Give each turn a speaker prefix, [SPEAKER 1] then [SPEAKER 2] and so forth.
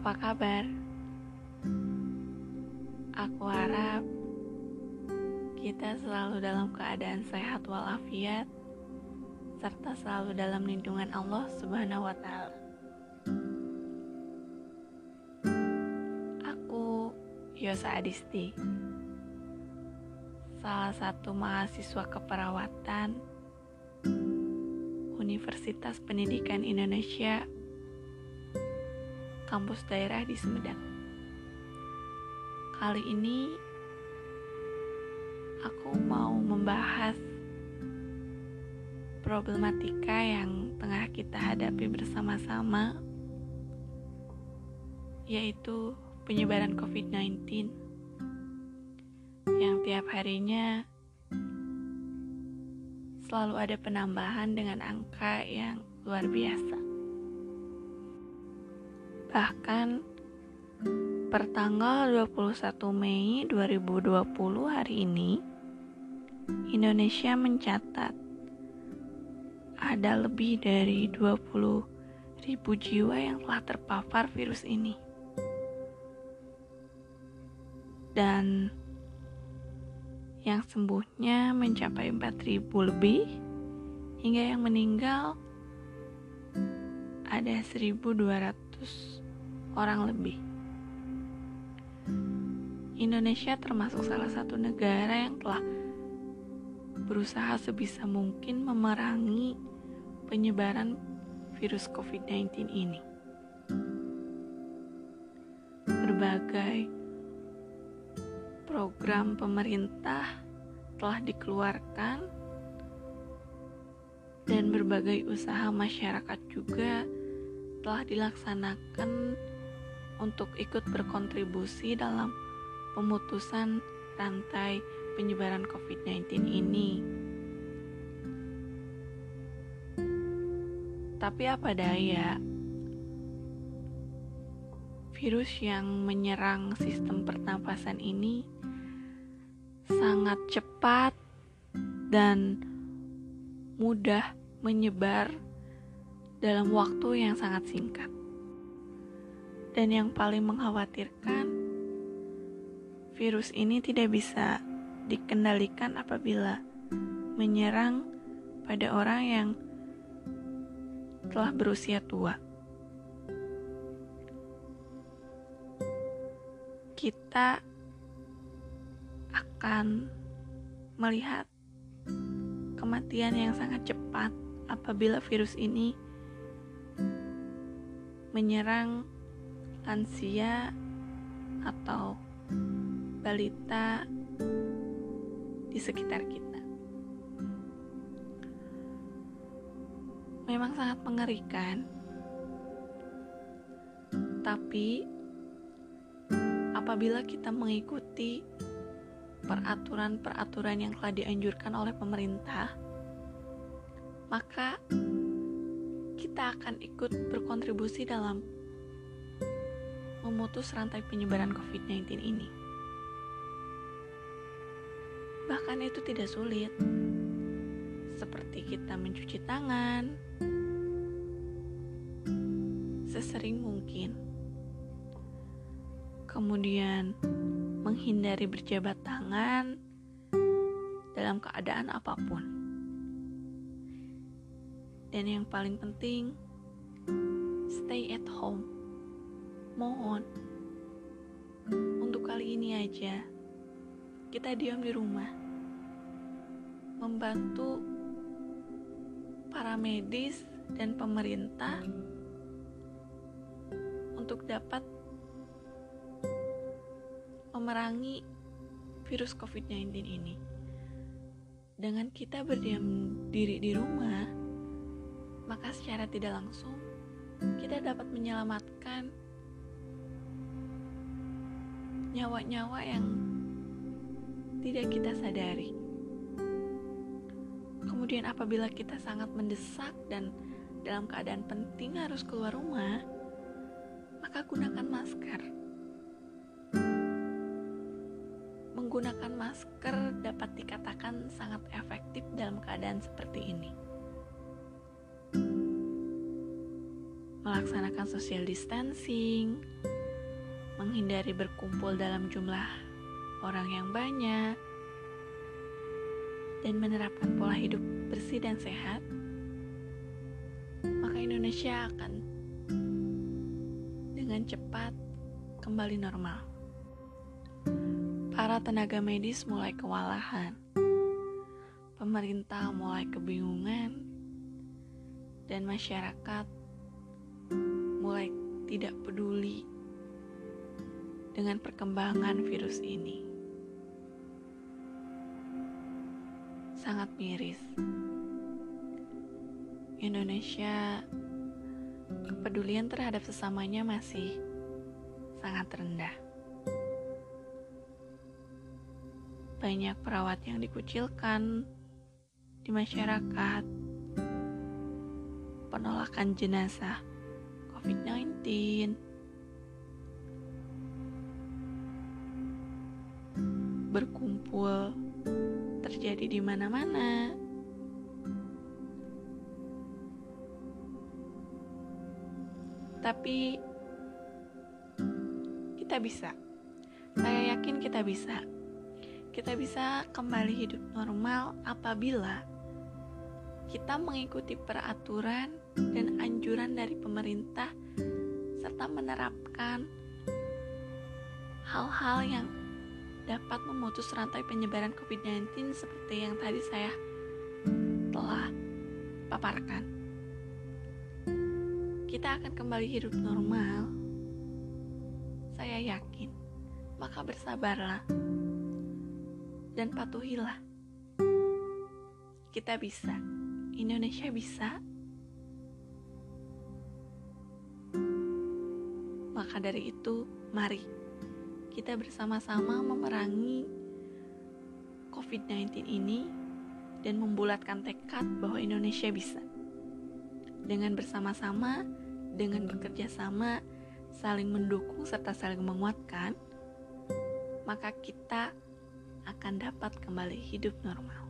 [SPEAKER 1] Apa kabar? Aku harap kita selalu dalam keadaan sehat walafiat serta selalu dalam lindungan Allah Subhanahu wa taala. Aku Yosa Adisti. Salah satu mahasiswa keperawatan Universitas Pendidikan Indonesia kampus daerah di Sumedang. Kali ini aku mau membahas problematika yang tengah kita hadapi bersama-sama yaitu penyebaran COVID-19 yang tiap harinya selalu ada penambahan dengan angka yang luar biasa. Bahkan per tanggal 21 Mei 2020 hari ini Indonesia mencatat ada lebih dari 20 ribu jiwa yang telah terpapar virus ini. Dan yang sembuhnya mencapai 4000 lebih hingga yang meninggal ada 1200 orang lebih. Indonesia termasuk salah satu negara yang telah berusaha sebisa mungkin memerangi penyebaran virus COVID-19 ini. Berbagai program pemerintah telah dikeluarkan dan berbagai usaha masyarakat juga telah dilaksanakan untuk ikut berkontribusi dalam pemutusan rantai penyebaran COVID-19 ini. Tapi apa daya, virus yang menyerang sistem pernapasan ini sangat cepat dan mudah menyebar dalam waktu yang sangat singkat. Dan yang paling mengkhawatirkan, virus ini tidak bisa dikendalikan apabila menyerang pada orang yang telah berusia tua. Kita akan melihat kematian yang sangat cepat apabila virus ini menyerang lansia atau balita di sekitar kita. Memang sangat mengerikan, tapi apabila kita mengikuti peraturan-peraturan yang telah dianjurkan oleh pemerintah, maka kita akan ikut berkontribusi dalam memutus rantai penyebaran COVID-19 ini. Bahkan itu tidak sulit, seperti kita mencuci tangan sesering mungkin, kemudian menghindari berjabat tangan dalam keadaan apa pun. Dan yang paling penting, stay at home. Mohon, untuk kali ini aja, kita diam di rumah. Membantu para medis dan pemerintah untuk dapat memerangi virus COVID-19 ini. Dengan kita berdiam diri di rumah, maka secara tidak langsung kita dapat menyelamatkan nyawa-nyawa yang tidak kita sadari. Kemudian apabila kita sangat mendesak dan dalam keadaan penting harus keluar rumah, maka gunakan masker. Menggunakan masker dapat dikatakan sangat efektif dalam keadaan seperti ini. Melaksanakan social distancing, menghindari berkumpul dalam jumlah orang yang banyak, dan menerapkan pola hidup bersih dan sehat, maka Indonesia akan dengan cepat kembali normal. Para tenaga medis mulai kewalahan, pemerintah mulai kebingungan, dan masyarakat mulai tidak peduli dengan perkembangan virus ini. sangat miris. Indonesia kepedulian terhadap sesamanya masih sangat rendah. Banyak perawat yang dikucilkan di masyarakat. Penolakan jenazah COVID-19 berkumpul terjadi di mana-mana. Tapi kita bisa. Saya yakin kita bisa. Kita bisa kembali hidup normal apabila kita mengikuti peraturan dan anjuran dari pemerintah serta menerapkan hal-hal yang dapat memutus rantai penyebaran COVID-19 seperti yang tadi saya telah paparkan. Kita akan kembali hidup normal. Saya yakin. Maka bersabarlah dan patuhilah. Kita bisa. Indonesia bisa. Maka dari itu, mari kita bersama-sama memerangi COVID-19 ini dan membulatkan tekad bahwa Indonesia bisa. Dengan bersama-sama, dengan bekerja sama, saling mendukung serta saling menguatkan, maka kita akan dapat kembali hidup normal.